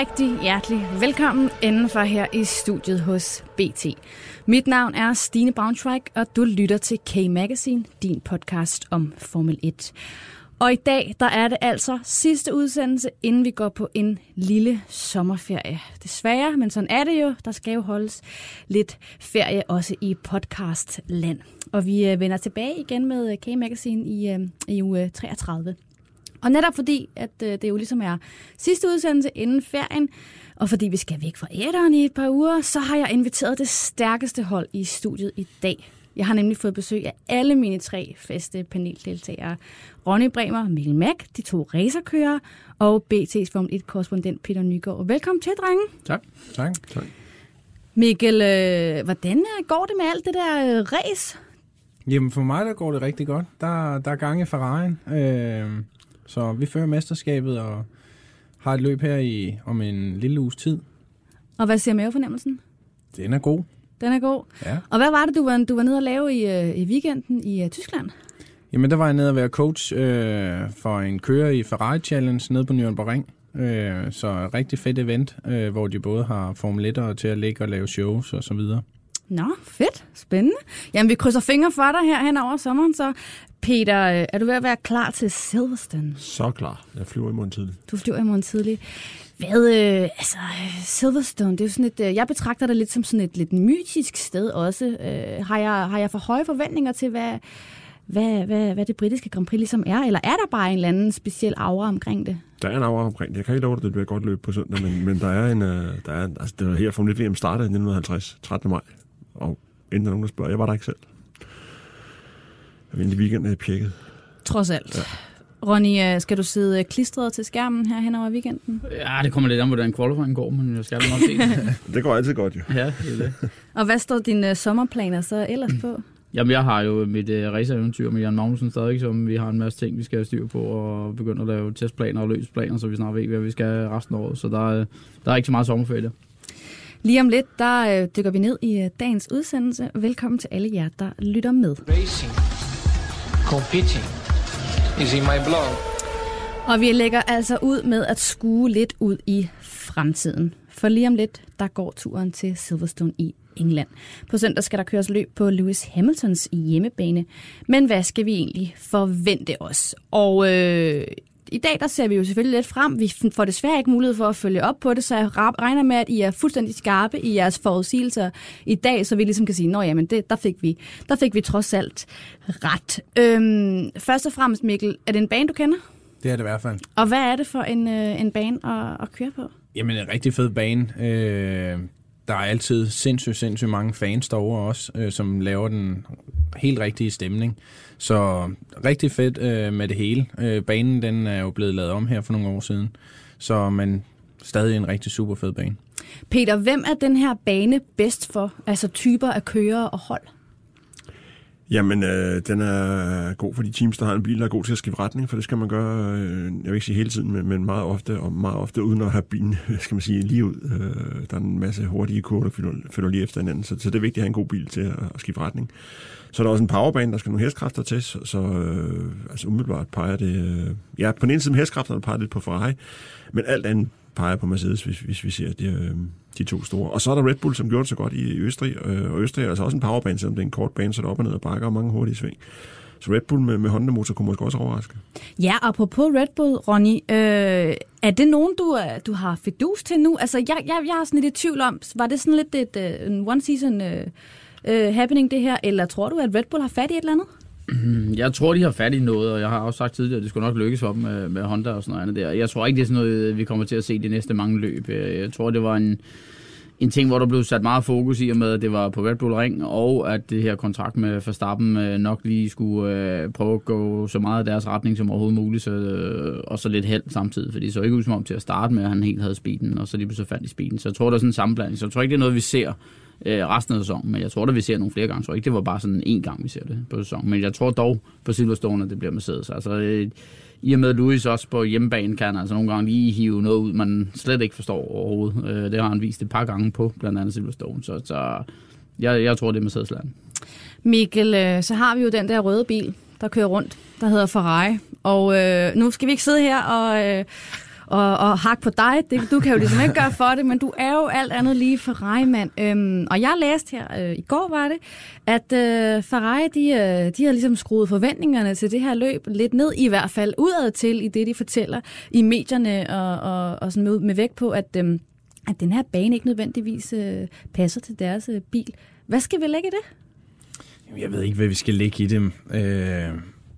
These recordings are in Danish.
rigtig hjertelig velkommen indenfor her i studiet hos BT. Mit navn er Stine Braunschweig, og du lytter til K-Magazine, din podcast om Formel 1. Og i dag, der er det altså sidste udsendelse, inden vi går på en lille sommerferie. Desværre, men sådan er det jo. Der skal jo holdes lidt ferie også i podcastland. Og vi øh, vender tilbage igen med K-Magazine i, øh, i uge øh, 33. Og netop fordi, at øh, det jo ligesom er sidste udsendelse inden ferien, og fordi vi skal væk fra æderen i et par uger, så har jeg inviteret det stærkeste hold i studiet i dag. Jeg har nemlig fået besøg af alle mine tre faste paneldeltagere. Ronny Bremer, Mikkel Mack, de to racerkører, og BT's Formel 1-korrespondent Peter Nygaard. Velkommen til, drenge. Tak. Tak. tak. Mikkel, øh, hvordan øh, går det med alt det der øh, race? Jamen for mig der går det rigtig godt. Der, der er gang i Ferrari'en. Øh, så vi fører mesterskabet og har et løb her i om en lille uges tid. Og hvad siger mavefornemmelsen? Den er god. Den er god. Ja. Og hvad var det, du var, du var nede og lave i, øh, i weekenden i uh, Tyskland? Jamen, der var jeg nede og være coach øh, for en kører i Ferrari Challenge nede på Nürburgring. Øh, så rigtig fedt event, øh, hvor de både har Formel 1'ere til at ligge og lave shows og så videre. Nå, fedt. Spændende. Jamen, vi krydser fingre for dig her hen over sommeren, så Peter, øh, er du ved at være klar til Silverstone? Så klar. Jeg flyver i morgen tidlig. Du flyver i morgen tidlig. Hvad, øh, altså, Silverstone, det er jo sådan et, øh, jeg betragter det lidt som sådan et lidt mytisk sted også. Øh, har, jeg, har jeg for høje forventninger til, hvad, hvad, hvad, hvad det britiske Grand Prix ligesom er? Eller er der bare en eller anden speciel aura omkring det? Der er en aura omkring det. Jeg kan ikke love dig, at det bliver godt løb på søndag, men, men der er en... Øh, der er, altså, det var her Formel 1 VM startede i 1950, 13. maj. Og inden der nogen, der spørger, jeg var der ikke selv. Jeg var i weekenden, jeg pjekket. Trods alt. Ja. Ronny, øh, skal du sidde klistret til skærmen her hen over weekenden? Ja, det kommer lidt an, hvordan qualifying går, men jeg skal nok se det. det går altid godt, jo. Ja, det er det. Og hvad står dine sommerplaner så ellers på? Jamen, jeg har jo mit uh, racereventyr med Jan Magnussen stadig, som vi har en masse ting, vi skal have styr på, og begynde at lave testplaner og løsplaner, så vi snart ved, hvad vi skal resten af året. Så der, der er ikke så meget sommerferie der. Lige om lidt, der øh, dykker vi ned i øh, dagens udsendelse. Velkommen til alle jer, der lytter med. Racing, competing is in my blog. Og vi lægger altså ud med at skue lidt ud i fremtiden. For lige om lidt, der går turen til Silverstone i England. På søndag skal der køres løb på Lewis Hamiltons hjemmebane. Men hvad skal vi egentlig forvente os? Og øh, i dag der ser vi jo selvfølgelig lidt frem. Vi får desværre ikke mulighed for at følge op på det, så jeg regner med, at I er fuldstændig skarpe i jeres forudsigelser i dag, så vi ligesom kan sige, at jamen det, der, fik vi, der fik vi trods alt ret. Øhm, først og fremmest, Mikkel, er det en bane, du kender? Det er det i hvert fald. Og hvad er det for en, øh, en bane at, at køre på? Jamen, en rigtig fed bane. Øh, der er altid sindssygt, sindssygt mange fans derovre også, øh, som laver den helt rigtige stemning. Så rigtig fedt øh, med det hele. Øh, banen den er jo blevet lavet om her for nogle år siden, så man stadig en rigtig super fed bane. Peter, hvem er den her bane bedst for? Altså typer af kører og hold? Jamen, øh, den er god for de teams, der har en bil, der er god til at skifte retning, for det skal man gøre, øh, jeg vil ikke sige hele tiden, men, men meget ofte, og meget ofte uden at have bilen, skal man sige, lige ud. Øh, der er en masse hurtige kurver, der følger lige efter hinanden, så, så det er vigtigt at have en god bil til at, at skifte retning. Så er der også en powerbane, der skal nogle hestkræfter til, så, så øh, altså umiddelbart peger det... Øh, ja, på den ene side med hestkræfterne peger det på Ferrari, men alt andet peger på Mercedes, hvis, hvis vi ser det, øh, de to store. Og så er der Red Bull, som gjorde det så godt i Østrig, øh, og Østrig er altså også en powerbane, selvom det er en kort bane, så der op og ned og bakker og mange hurtige sving. Så Red Bull med, med Honda-motor kunne måske også overraske. Ja, apropos Red Bull, Ronny, øh, er det nogen, du, øh, du har fedus til nu? Altså, jeg, jeg, jeg er sådan lidt i tvivl om, var det sådan lidt et, uh, en one-season uh, øh, uh, happening, det her, eller tror du, at Red Bull har fat i et eller andet? Mm, jeg tror, de har fat i noget, og jeg har også sagt tidligere, at det skulle nok lykkes for dem med, med Honda og sådan noget andet der. Jeg tror ikke, det er sådan noget, øh, vi kommer til at se de næste mange løb. Øh, jeg tror, det var en, en ting, hvor der blev sat meget fokus i, og med at det var på Red Bull Ring, og at det her kontrakt med Verstappen øh, nok lige skulle øh, prøve at gå så meget i deres retning som overhovedet muligt, så, øh, og så lidt held samtidig, for det så ikke ud som om til at starte med, at han helt havde speeden, og så lige så fandt i speeden. Så jeg tror, der er sådan en sammenblanding. Så jeg tror ikke, det er noget, vi ser øh, resten af sæsonen. Men jeg tror, at vi ser nogle flere gange. Så ikke, det var bare sådan en gang, vi ser det på sæsonen. Men jeg tror dog på Silverstone, at det bliver Mercedes. Altså, øh, i og med, at Louis også på hjemmebane kan altså nogle gange lige hive noget ud, man slet ikke forstår overhovedet. Øh, det har han vist et par gange på, blandt andet Silverstone. Så, så jeg, jeg tror, det er Mercedes land. Mikkel, øh, så har vi jo den der røde bil, der kører rundt, der hedder Ferrari. Og øh, nu skal vi ikke sidde her og... Øh, og, og hak på dig. Det, du kan jo ligesom ikke gøre for det, men du er jo alt andet lige Ferrari, mand. Øhm, og jeg læste her, øh, i går var det, at øh, Ferrari, de, øh, de har ligesom skruet forventningerne til det her løb lidt ned, i hvert fald udad til, i det de fortæller i medierne, og, og, og sådan med, med vægt på, at, øh, at den her bane ikke nødvendigvis øh, passer til deres øh, bil. Hvad skal vi lægge i det? Jeg ved ikke, hvad vi skal lægge i dem. Øh,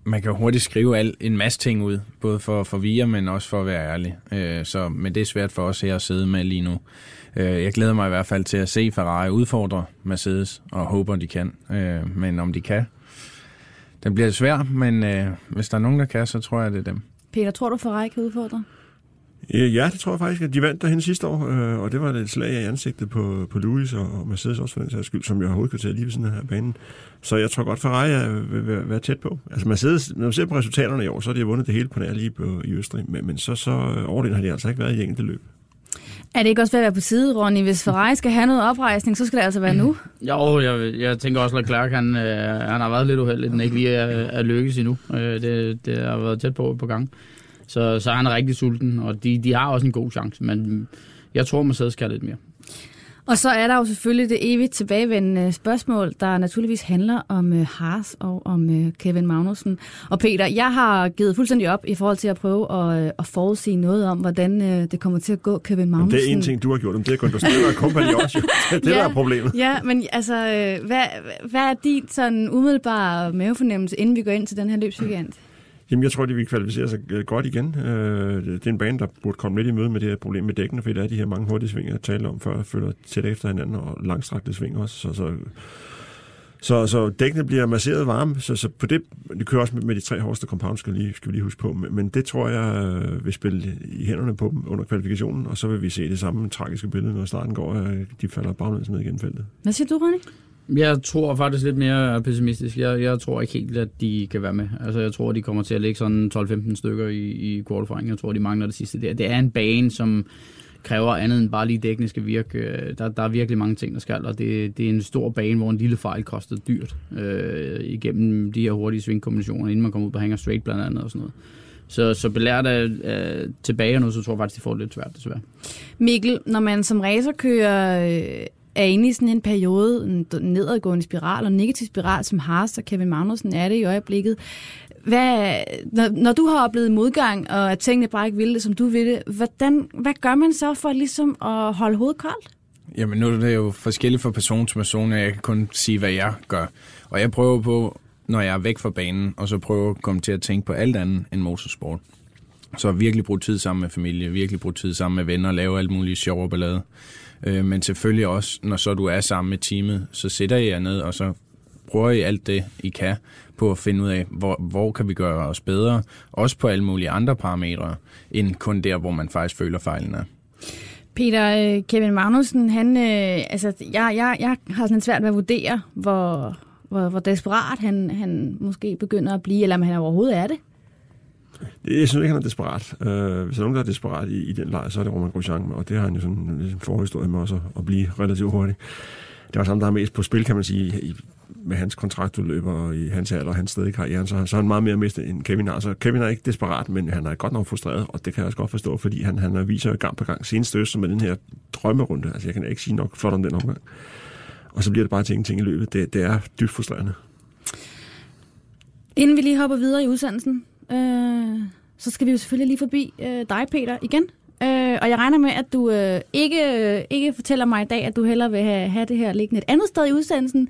man kan hurtigt skrive al, en masse ting ud, både for at forvirre, men også for at være ærlig. Øh, så, men det er svært for os her at sidde med lige nu. Øh, jeg glæder mig i hvert fald til at se Ferrari udfordre Mercedes, og håber, de kan. Øh, men om de kan, den bliver svær, men øh, hvis der er nogen, der kan, så tror jeg, det er dem. Peter, tror du, Ferrari kan udfordre? Øh, Ja, det tror jeg faktisk, at de vandt derhen sidste år, øh, og det var et slag i ansigtet på, på Lewis og Mercedes også for den sags skyld, som jo har hovedkvarteret lige ved sådan her banen. Så jeg tror godt, Ferrari er, vil være, være tæt på. Altså Mercedes, når man ser på resultaterne i år, så har de vundet det hele på nær lige på, i Østrig, men, men så, så overleden har de altså ikke været i enkelte løb. Er det ikke også ved at være på side, Ronny? Hvis Ferrari skal have noget oprejsning, så skal det altså være nu. Jo, jeg, jeg tænker også, at Leclerc, han, øh, han har været lidt uheldig, den ikke lige er, er lykkes endnu. Øh, det, det har været tæt på på gang. Så, så er han rigtig sulten, og de, de har også en god chance, men jeg tror, Mercedes skal lidt mere. Og så er der jo selvfølgelig det evigt tilbagevendende spørgsmål, der naturligvis handler om uh, Haas og om uh, Kevin Magnussen. Og Peter, jeg har givet fuldstændig op i forhold til at prøve at, uh, at forudsige noget om, hvordan uh, det kommer til at gå Kevin Magnussen. Men det er en ting, du har gjort, men det er kun, du stiller kompagni også. Det er det, der er problemet. Ja, men altså, uh, hvad, hvad er din sådan umiddelbare mavefornemmelse, inden vi går ind til den her løbsweekend? Jamen, jeg tror, de vil kvalificere sig øh, godt igen. Øh, det er en bane, der burde komme lidt i møde med det her problem med dækkene, fordi der er de her mange hurtige sving, jeg talte om før, følger tæt efter hinanden, og langstrakte sving også. Så, så, så, så dækkene bliver masseret varme, så, så på det, det kører også med, med de tre hårdeste compounds, skal, lige, skal vi lige huske på, men, men det tror jeg vi vil spille i hænderne på dem under kvalifikationen, og så vil vi se det samme tragiske billede, når starten går, og de falder baglæns ned igen feltet. Hvad siger du, Ronny? Jeg tror faktisk lidt mere pessimistisk. Jeg, jeg tror ikke helt, at de kan være med. Altså, jeg tror, de kommer til at ligge sådan 12-15 stykker i, i qualifying. Jeg tror, de mangler det sidste der. Det er en bane, som kræver andet end bare lige dækkene skal virke. Øh, der, der er virkelig mange ting, der skal, og det, det er en stor bane, hvor en lille fejl kostede dyrt øh, igennem de her hurtige svingkombinationer, inden man kommer ud på hanger straight blandt andet og sådan noget. Så, så belært af, øh, tilbage nu, så tror jeg faktisk, de får det lidt svært desværre. Mikkel, når man som racerkører kører øh, er inde i sådan en periode, en nedadgående spiral og negativ spiral, som Haas og Kevin Magnussen er det i øjeblikket. Hvad, når, når du har oplevet modgang, og at tingene bare ikke ville det, som du ville, hvordan, hvad gør man så for ligesom at holde hovedet koldt? Jamen nu er det jo forskelligt fra person til person, og jeg kan kun sige, hvad jeg gør. Og jeg prøver på, når jeg er væk fra banen, og så prøver at komme til at tænke på alt andet end motorsport. Så virkelig bruge tid sammen med familie, virkelig bruge tid sammen med venner, lave alt muligt sjov og ballade. Øh, men selvfølgelig også, når så du er sammen med teamet, så sætter I jer ned, og så prøver I alt det, I kan, på at finde ud af, hvor, hvor kan vi gøre os bedre, også på alle mulige andre parametre, end kun der, hvor man faktisk føler fejlen er. Peter, øh, Kevin Magnussen, han, øh, altså, jeg, jeg, jeg har sådan svært ved at vurdere, hvor, hvor, hvor desperat han, han måske begynder at blive, eller om han overhovedet er det. Jeg synes ikke, han er desperat. Øh, hvis der er nogen, der er desperat i, i den lejr, så er det Roman Grosjean, og det har han jo sådan en forhistorie med også at blive relativt hurtigt. Det var sådan, der er mest på spil, kan man sige, i, med hans kontraktudløb og i hans alder og hans sted i karrieren, så, så er han meget mere mistet end Kevin har. Så Kevin er ikke desperat, men han er godt nok frustreret, og det kan jeg også godt forstå, fordi han, han viser jo gang på gang senest øst med den her drømmerunde. Altså, jeg kan ikke sige nok flot om den omgang. Og så bliver det bare til ingenting i løbet. Det, det er dybt frustrerende. Inden vi lige hopper videre i udsendelsen, øh, så skal vi jo selvfølgelig lige forbi øh, dig, Peter, igen. Øh, og jeg regner med, at du øh, ikke, øh, ikke fortæller mig i dag, at du hellere vil have, have det her liggende et andet sted i udsendelsen.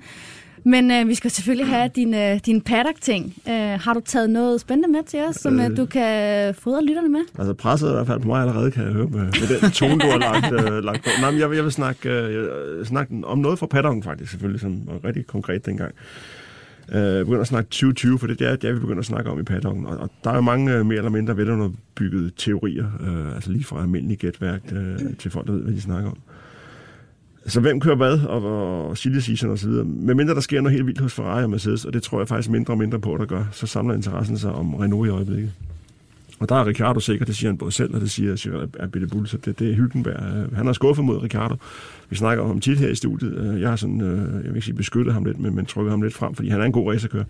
Men øh, vi skal selvfølgelig have din, øh, din paddock-ting. Øh, har du taget noget spændende med til os, som øh, du kan fodre lytterne med? Altså presset er i hvert fald på mig allerede, kan jeg høre, med, med den tone, du har lagt, øh, lagt på. Nej, men jeg, vil- jeg vil snakke, øh, snakke om noget fra paddocken faktisk, selvfølgelig, som var rigtig konkret dengang. Øh, begynder at snakke 2020, for det er det, er, vi begynder at snakke om i paddocken. Og, og der er jo mange øh, mere eller mindre velunderbyggede teorier, øh, altså lige fra almindelig gætværk øh, til folk, der ved, hvad de snakker om. Så hvem kører hvad, og, og, og silly season og så videre. Men mindre der sker noget helt vildt hos Ferrari og Mercedes, og det tror jeg faktisk mindre og mindre på, der gør, så samler interessen sig om Renault i øjeblikket. Og der er Ricardo sikker, det siger han både selv, og det siger, siger Abite Bull, så det, det er Hyggenberg. Han har skuffet mod Ricardo. Vi snakker om ham tit her i studiet. Jeg har sådan, øh, jeg vil ikke sige beskyttet ham lidt, men, men trykket ham lidt frem, fordi han er en god racerkører.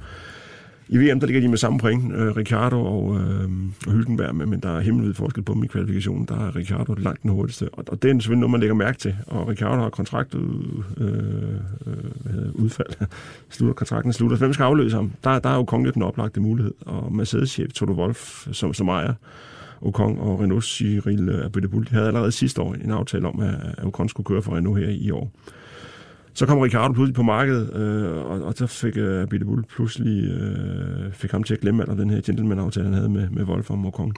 I VM, der ligger de med samme point, øh, Ricardo og, øh, og Hylkenberg, men, men der er himmelvid forskel på dem i kvalifikationen. Der er Ricardo langt den hurtigste, og, og det er selvfølgelig noget, man lægger mærke til. Og Ricardo har kontraktet øh, øh, hvad hedder, det, udfald. slutter, kontrakten slutter. Hvem skal afløse ham? Der, der er jo kongen den oplagte mulighed, og Mercedes-chef Toto Wolf som, som ejer Ocon og Renault Cyril Abiteboul, havde allerede sidste år en aftale om, at Ocon skulle køre for Renault her i år. Så kom Ricardo pludselig på markedet, øh, og, og så fik øh, Bitte Bull pludselig øh, fik ham til at glemme alt den her gentleman-aftale, han havde med, med Wolf og Ocon.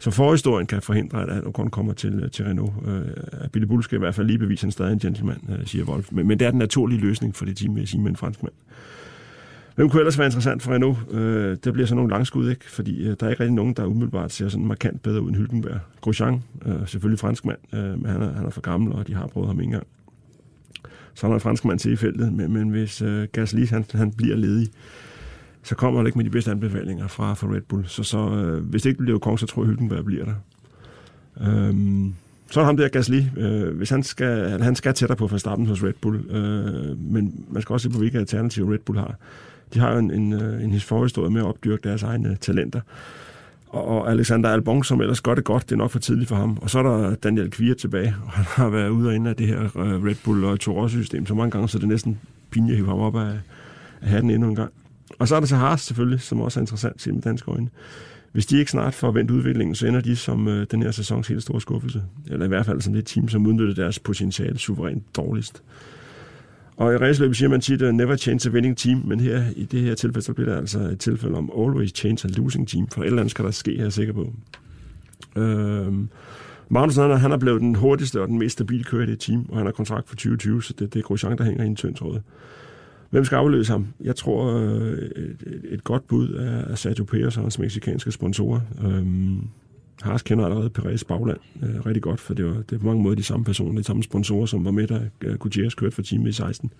Så forhistorien kan forhindre, at Ocon kommer til, øh, til Renault. Øh, Bitte Bull skal i hvert fald lige bevise, at han stadig er en gentleman, øh, siger Wolf. Men, men det er den naturlige løsning for det team, vil jeg sige, med en franskmand. Hvem kunne ellers være interessant for Renault? Øh, der bliver så nogle langskud, ikke? Fordi øh, der er ikke rigtig nogen, der umiddelbart ser sådan markant bedre ud end Hülkenberg. Grosjean, øh, selvfølgelig franskmand, øh, men han er, han er for gammel, og de har prøvet ham ikke engang så er der en franskmand til i feltet, men, men hvis øh, Gasly han, han bliver ledig, så kommer han ikke med de bedste anbefalinger fra, fra Red Bull. Så, så øh, hvis det ikke bliver kong, så tror jeg, Hylkenberg bliver der. Øhm, så er ham der Gasly. Øh, hvis han skal, han skal tættere på fra starten hos Red Bull, øh, men man skal også se på, hvilke alternativer Red Bull har. De har jo en, en, en, en historie med at opdyrke deres egne talenter og Alexander Albon, som ellers gør det godt, det er nok for tidligt for ham. Og så er der Daniel Kvier tilbage, og han har været ude og inde af det her øh, Red Bull og Toro-system så mange gange, så det er næsten pinligt at hive ham op af, af hatten endnu en gang. Og så er der så Haas selvfølgelig, som også er interessant til med danske øjne. Hvis de ikke snart får vendt udviklingen, så ender de som øh, den her sæsons helt store skuffelse. Eller i hvert fald som det team, som udnytter deres potentiale suverænt dårligst. Og i raceløbet siger man tit, uh, never change a winning team, men her i det her tilfælde, så bliver det altså et tilfælde om always change a losing team, for et eller andet skal der ske, er jeg sikker på. Uh, Magnus Nader, han er blevet den hurtigste og den mest stabile kører i det team, og han har kontrakt for 2020, så det, det er Grosjean, der hænger i en tynd tråd. Hvem skal afløse ham? Jeg tror, øh, et, et godt bud er Sergio Perez og hans meksikanske sponsorer. Øhm, Haas kender allerede Perez bagland øh, rigtig godt, for det, var, det var på mange måder de samme personer, de samme sponsorer, som var med, da uh, Gutierrez kørte for teamet i 16.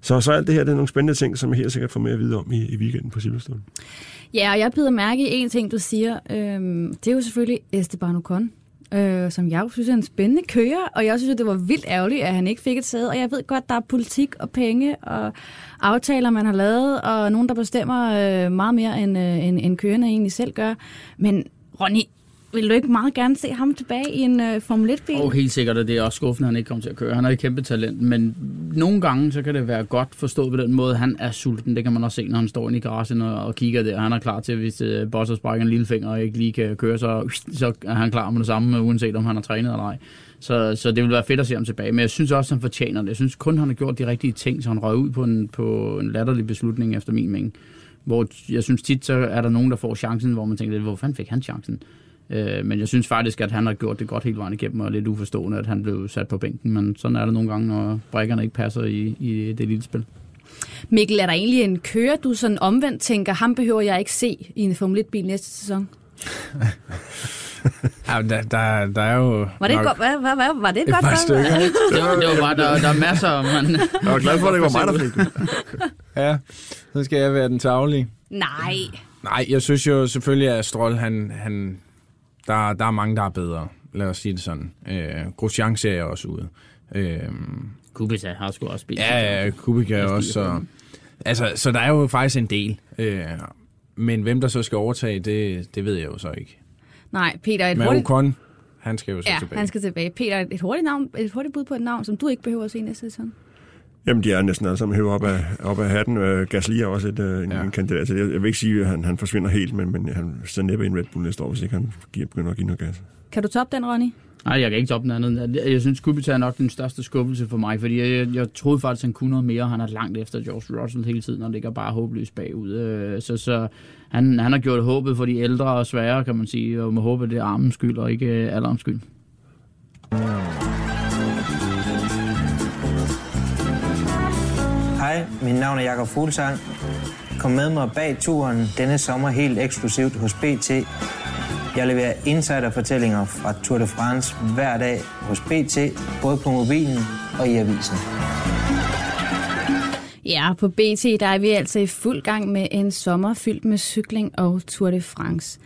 Så, så alt det her, det er nogle spændende ting, som jeg helt sikkert får mere at vide om i, i weekenden på Silverstone. Ja, og jeg bider mærke i en ting, du siger. Øhm, det er jo selvfølgelig Esteban Ocon, øh, som jeg synes er en spændende kører, og jeg synes, det var vildt ærgerligt, at han ikke fik et sæde. Og jeg ved godt, der er politik og penge og aftaler, man har lavet, og nogen, der bestemmer øh, meget mere, end, øh, end, end kørerne egentlig selv gør. Men Ronny, vil du ikke meget gerne se ham tilbage i en øh, Formel 1-bil? Og oh, helt sikkert, at det er også skuffende, at han ikke kommer til at køre. Han er et kæmpe talent, men nogle gange så kan det være godt forstået på den måde, han er sulten. Det kan man også se, når han står inde i garagen og, og kigger der. Han er klar til, hvis øh, Bosser sparker en lille finger og ikke lige kan køre, så, så er han klar med det samme, uanset om han har trænet eller ej. Så, så det vil være fedt at se ham tilbage. Men jeg synes også, han fortjener det. Jeg synes kun, han har gjort de rigtige ting, så han røg ud på en, på en latterlig beslutning, efter min mening. Hvor jeg synes tit, så er der nogen, der får chancen, hvor man tænker, hvor fanden fik han chancen? Øh, men jeg synes faktisk, at han har gjort det godt helt vejen igennem, og lidt uforstående, at han blev sat på bænken. Men sådan er det nogle gange, når brækkerne ikke passer i, i det lille spil. Mikkel, er der egentlig en kører, du sådan omvendt tænker, ham behøver jeg ikke se i en Formel 1-bil næste sæson? ja, der, der, der er jo... Var det, nok... godt, hvad, hvad, hvad, var det et, et godt stykker. det, var, det var bare, der, der er masser, men... Jeg var glad for, at det var mig, der fik det. ja, så skal jeg være den taglige. Nej. Nej, jeg synes jo selvfølgelig, at Stroll, han, han, der, der er mange, der er bedre. Lad os sige det sådan. Øh, Grosjean ser jeg også ud. Øh, Kubica har sgu også spillet. Ja, ja, Kubica også. Så, altså, så der er jo faktisk en del. Øh, men hvem der så skal overtage, det, det ved jeg jo så ikke. Nej, Peter, et Men hurtigt... Ocon, han skal jo så ja, tilbage. han skal tilbage. Peter, et hurtigt, navn, et hurtigt bud på et navn, som du ikke behøver at se næste sæson. Jamen, de er næsten alle sammen hævet op af, op af hatten. Uh, Gasly er også et, uh, en, ja. en kandidat. Jeg, jeg vil ikke sige, at han, han forsvinder helt, men, men han står næppe i en Red Bull næste år, hvis ikke han giver, begynder at give noget gas. Kan du toppe den, Ronny? Nej, jeg kan ikke toppe den anden. Jeg synes, Kubica er nok den største skuffelse for mig, fordi jeg, jeg, jeg troede faktisk, han kunne noget mere. Han er langt efter George Russell hele tiden, og ligger bare håbløst bagud. Øh, så, så han, han har gjort håbet for de ældre og svære, kan man sige, og må håbe, det er armens skyld og ikke alderens skyld. Hej, mit navn er Jakob Fuglsang. Kom med mig bag turen denne sommer helt eksklusivt hos BT. Jeg leverer insiderfortællinger fra Tour de France hver dag hos BT, både på mobilen og i avisen. Ja, på BT der er vi altså i fuld gang med en sommer fyldt med cykling og Tour de France.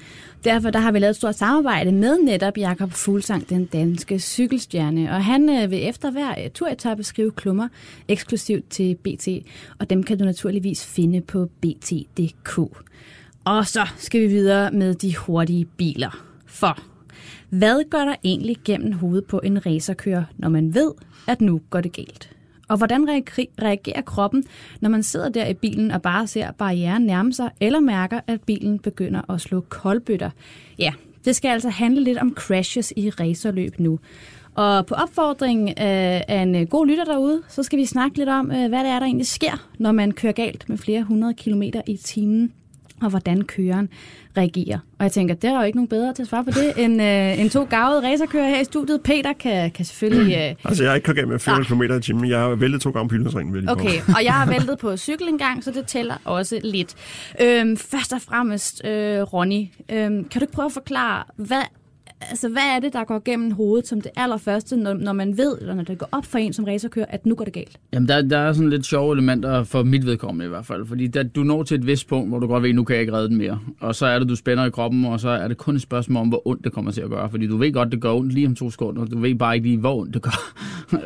Derfor der har vi lavet et stort samarbejde med netop Jakob Fuglsang, den danske cykelstjerne. Og han øh, vil efter hver øh, turetappe skrive klummer eksklusivt til BT. Og dem kan du naturligvis finde på bt.dk. Og så skal vi videre med de hurtige biler. For hvad gør der egentlig gennem hovedet på en racerkører, når man ved, at nu går det galt? Og hvordan reagerer kroppen, når man sidder der i bilen og bare ser barrieren nærme sig, eller mærker, at bilen begynder at slå koldbøtter? Ja, det skal altså handle lidt om crashes i racerløb nu. Og på opfordring øh, af en øh, god lytter derude, så skal vi snakke lidt om, øh, hvad det er, der egentlig sker, når man kører galt med flere hundrede kilometer i timen og hvordan køreren reagerer. Og jeg tænker, der er jo ikke nogen bedre til at svare på det, end, øh, end to gavede racerkører her i studiet. Peter kan, kan selvfølgelig... Øh... Altså, jeg har ikke kørt med 400 km i timen. Jeg har væltet to gange på Jyllandsringen. Okay, og jeg har væltet på cykel en gang, så det tæller også lidt. Øhm, først og fremmest, øh, Ronny, øhm, kan du ikke prøve at forklare, hvad altså, hvad er det, der går gennem hovedet som det allerførste, når, når man ved, eller når det går op for en som racerkører, at nu går det galt? Jamen, der, der er sådan lidt sjove elementer for mit vedkommende i hvert fald. Fordi der, du når til et vist punkt, hvor du godt ved, at nu kan jeg ikke redde den mere. Og så er det, du spænder i kroppen, og så er det kun et spørgsmål om, hvor ondt det kommer til at gøre. Fordi du ved godt, det gør ondt lige om to sekunder. Du ved bare ikke lige, hvor ondt det gør.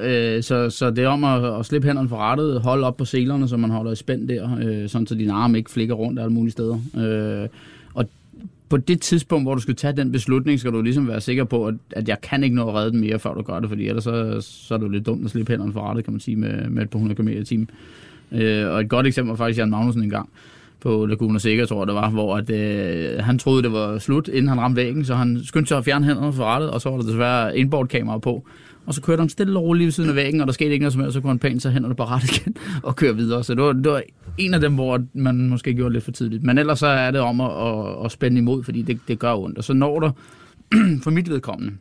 Øh, så, så det er om at, at slippe hænderne fra rettet, holde op på selerne, så man holder i spænd der, øh, sådan så dine arme ikke flikker rundt alle mulige steder. Øh, på det tidspunkt, hvor du skal tage den beslutning, skal du ligesom være sikker på, at, at jeg kan ikke nå at redde den mere, før du gør det, fordi ellers så, så er det jo lidt dumt at slippe hænderne fra rettet, kan man sige, med, med et par 100 km i timen. Øh, og et godt eksempel var faktisk Jan Magnussen en gang på Laguna Seca, tror jeg det var, hvor at, øh, han troede, det var slut, inden han ramte væggen, så han skyndte sig at fjerne hænderne fra rettet, og så var der desværre inboardkamera på. Og så kørte han stille og roligt ved siden af væggen, og der skete ikke noget som helst, så kunne han pænt sig hænderne på rettet igen og køre videre. Så det var, det var en af dem, hvor man måske gjorde lidt for tidligt. Men ellers så er det om at, at, at spænde imod, fordi det, det gør ondt. Og så når der, for mit vedkommende,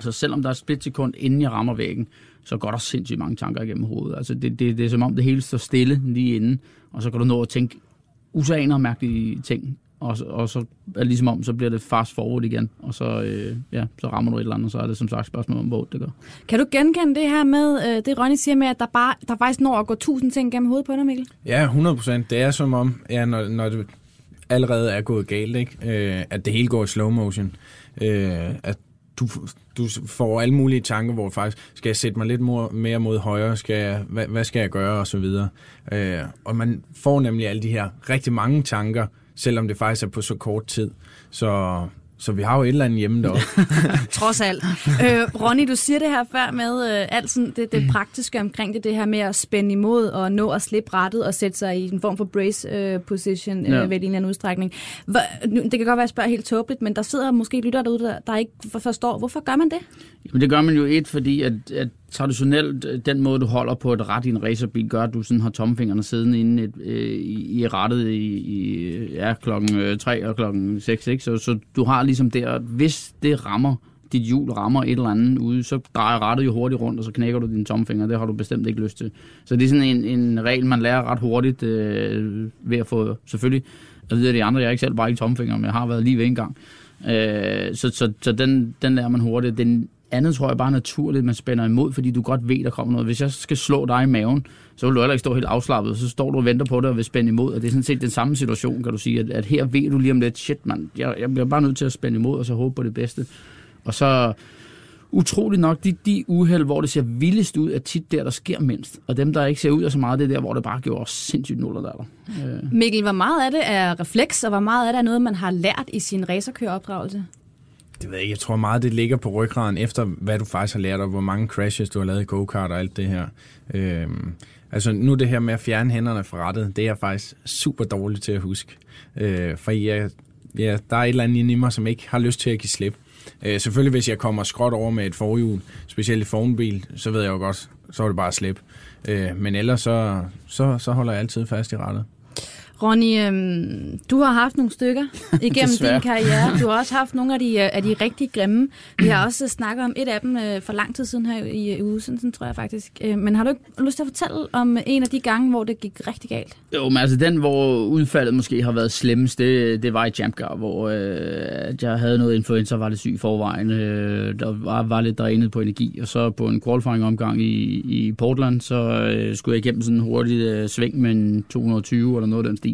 så selvom der er et splitsekund, inden jeg rammer væggen, så går der sindssygt mange tanker igennem hovedet. Altså det, det, det er som om det hele står stille lige inden, og så kan du nå at tænke usaner mærkelige ting og, og så er det ligesom om, så bliver det fast forward igen, og så, øh, ja, så rammer du et eller andet, og så er det som sagt spørgsmål om, hvor det går. Kan du genkende det her med, øh, det Ronny siger med, at der, bare, der faktisk når at gå tusind ting gennem hovedet på dig, Mikkel? Ja, 100 procent. Det er som om, ja, når, når det allerede er gået galt, ikke? Øh, at det hele går i slow motion. Øh, at du, du får alle mulige tanker, hvor faktisk, skal jeg sætte mig lidt mere mod højre, skal jeg, hvad, hvad skal jeg gøre, og så videre. Øh, og man får nemlig alle de her rigtig mange tanker, selvom det faktisk er på så kort tid. Så, så vi har jo et eller andet hjemme deroppe. Trods alt. Øh, Ronny, du siger det her før med øh, alt sådan, det, det praktiske omkring det, det her med at spænde imod og nå at slippe rettet og sætte sig i en form for brace øh, position øh, ja. ved en eller anden udstrækning. Hvor, det kan godt være, at jeg spørger helt tåbeligt, men der sidder måske lytter derude, der, der ikke forstår, hvorfor gør man det? Jamen, det gør man jo et, fordi at, at traditionelt, øh, den måde, du holder på et ret i en racerbil, gør, at du sådan har tomfingrene siddende inde et, øh, i, i rettet i, i ja, klokken øh, 3 og klokken 6, ikke? Så, så du har ligesom der, hvis det rammer, dit hjul rammer et eller andet ude, så drejer rettet jo hurtigt rundt, og så knækker du dine tomfinger. Det har du bestemt ikke lyst til. Så det er sådan en, en regel, man lærer ret hurtigt øh, ved at få, selvfølgelig, jeg ved de andre, jeg er ikke selv bare ikke tomfinger, men jeg har været lige ved en gang. Øh, så så, så den, den lærer man hurtigt. Den andet tror jeg bare naturligt, man spænder imod, fordi du godt ved, der kommer noget. Hvis jeg skal slå dig i maven, så vil du heller ikke stå helt afslappet. Så står du og venter på det og vil spænde imod. Og det er sådan set den samme situation, kan du sige. At, at her ved du lige om lidt, shit mand, jeg, jeg bliver bare nødt til at spænde imod, og så håbe på det bedste. Og så utroligt nok, de, de uheld, hvor det ser vildest ud, er tit der, der sker mindst. Og dem, der ikke ser ud af så meget, det er der, hvor det bare gjorde sindssygt nuller der. Øh. Mikkel, hvor meget af det er refleks, og hvor meget af det er noget, man har lært i sin racerkøreopdragelse? Det ved jeg ikke. Jeg tror meget, det ligger på ryggraden efter, hvad du faktisk har lært, og hvor mange crashes du har lavet i go-kart og alt det her. Øhm, altså nu det her med at fjerne hænderne fra rettet, det er jeg faktisk super dårligt til at huske. Øh, for jeg, ja, der er et eller andet inde i mig, som ikke har lyst til at give slip. Øh, selvfølgelig, hvis jeg kommer skråt over med et forhjul, specielt i fornbil, så ved jeg jo godt, så er det bare at slippe. Øh, men ellers så, så, så holder jeg altid fast i rettet. Ronny, øhm, du har haft nogle stykker igennem din karriere. Du har også haft nogle af de, øh, af de rigtig grimme. Vi har også snakket om et af dem øh, for lang tid siden her i, i udsendelsen, tror jeg faktisk. Øh, men har du ikke lyst til at fortælle om en af de gange, hvor det gik rigtig galt? Jo, men altså den, hvor udfaldet måske har været slemmest, det, det var i Jamgar, hvor øh, jeg havde noget influenza, var lidt syg i forvejen. Øh, der var, var lidt drænet på energi, og så på en qualifying-omgang i, i Portland, så øh, skulle jeg igennem sådan en hurtig øh, sving med en 220 eller noget af den stil.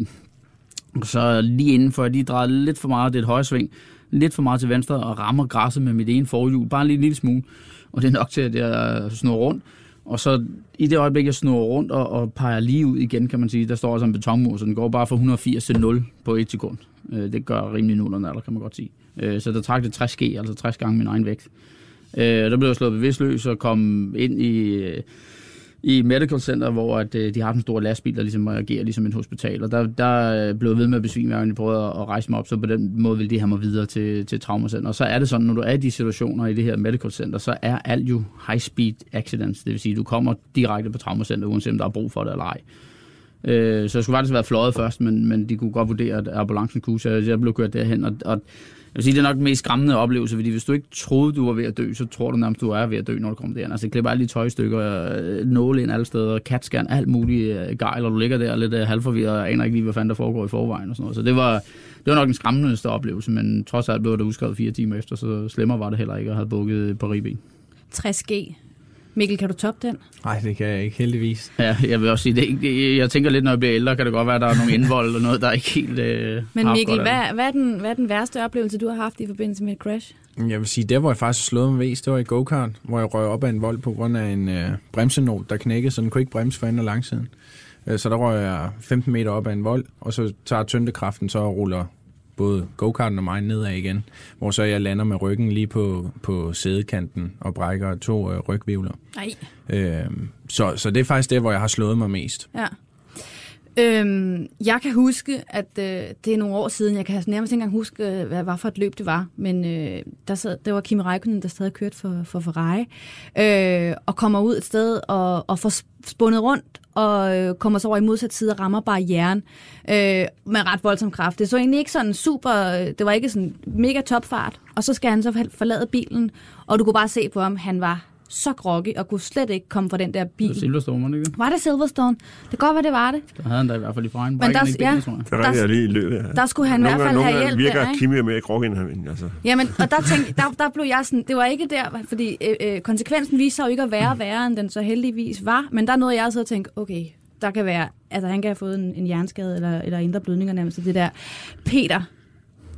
Så lige inden for, jeg lige drejede lidt for meget, det er et højsving, lidt for meget til venstre og rammer græsset med mit ene forhjul, bare lige en lille smule. Og det er nok til, at jeg snor rundt. Og så i det øjeblik, jeg snor rundt og, og peger lige ud igen, kan man sige, der står altså en betonmur, så den går bare fra 180 til 0 på et sekund. Øh, det gør rimelig nullerne alder, kan man godt sige. Øh, så der trak det 60 g, altså 60 gange min egen vægt. Øh, der blev jeg slået bevidstløs og kom ind i, i Medical Center, hvor at, øh, de har en stor lastbil, der ligesom reagerer ligesom et hospital. Og der, der blev jeg ved med at besvime, og gang de prøvede at, at rejse mig op, så på den måde ville de have mig videre til, til traumacenter. Og så er det sådan, når du er i de situationer i det her Medical Center, så er alt jo high-speed accidents. Det vil sige, du kommer direkte på traumacenter, uanset om der er brug for det eller ej. Øh, så jeg skulle faktisk være fløjet først, men, men de kunne godt vurdere, at ambulancen kunne, så jeg blev kørt derhen. Og, og vil sige, det er nok den mest skræmmende oplevelse, fordi hvis du ikke troede, du var ved at dø, så tror du nærmest, du er ved at dø, når du kommer derhen. Altså, det klipper alle de tøjstykker, øh, nåle ind alle steder, katskærn, alt muligt øh, gejl, og du ligger der lidt øh, halvforvirret og aner ikke lige, hvad fanden der foregår i forvejen og sådan noget. Så det var, det var nok den skræmmendeste oplevelse, men trods alt blev det udskrevet fire timer efter, så slemmer var det heller ikke at have bukket på ribben. 60G. Mikkel, kan du toppe den? Nej, det kan jeg ikke heldigvis. Ja, jeg vil også sige, det, ikke- jeg tænker lidt, når jeg bliver ældre, kan det godt være, at der er nogle indvold og noget, der er ikke helt øh, Men Mikkel, hvad, hvad, er den, hvad er den værste oplevelse, du har haft i forbindelse med et crash? Jeg vil sige, der hvor jeg faktisk slået mig mest, det var i go-kart, hvor jeg røg op af en vold på grund af en øh, bremsenål, der knækkede, så den kunne ikke bremse for enden og langsiden. Øh, så der røg jeg 15 meter op af en vold, og så tager tyndekraften så og ruller både go-karten og mig nedad igen, hvor så jeg lander med ryggen lige på, på sædekanten og brækker to øh, rygvivler. Nej. Øh, så, så det er faktisk det, hvor jeg har slået mig mest. Ja. Øhm, jeg kan huske, at øh, det er nogle år siden, jeg kan nærmest ikke engang huske, øh, hvad var for et løb det var, men øh, der, sad, der var Kimi Räikkönen, der stadig kørte for, for Ferrari, øh, og kommer ud et sted og, og får spundet rundt, og øh, kommer så over i modsat side og rammer barrieren øh, med ret voldsom kraft. Det så egentlig ikke sådan super, øh, det var ikke sådan mega topfart, og så skal han så forlade bilen, og du kunne bare se på ham, han var så groggy og kunne slet ikke komme fra den der Det bil. er Silverstone, var det ikke? Var det Silverstone? Det kan godt være, det var det. Der havde han da i hvert fald i forvejen. Men der- ja. tror jeg. Det er rigtigt, jeg lige i løbet af. Der skulle han i Nogle hvert fald gange- have nogle hjælp virker der, ikke? Kimi mere grog end han. Altså. Jamen, og der, tænkte, der, der blev jeg sådan, det var ikke der, fordi øh, øh, konsekvensen viste sig jo ikke at være værre, end den så heldigvis var, men der nåede jeg så at tænke, okay, der kan være, altså han kan have fået en, en hjerneskade eller, eller indre blødninger nærmest, så det der. Peter,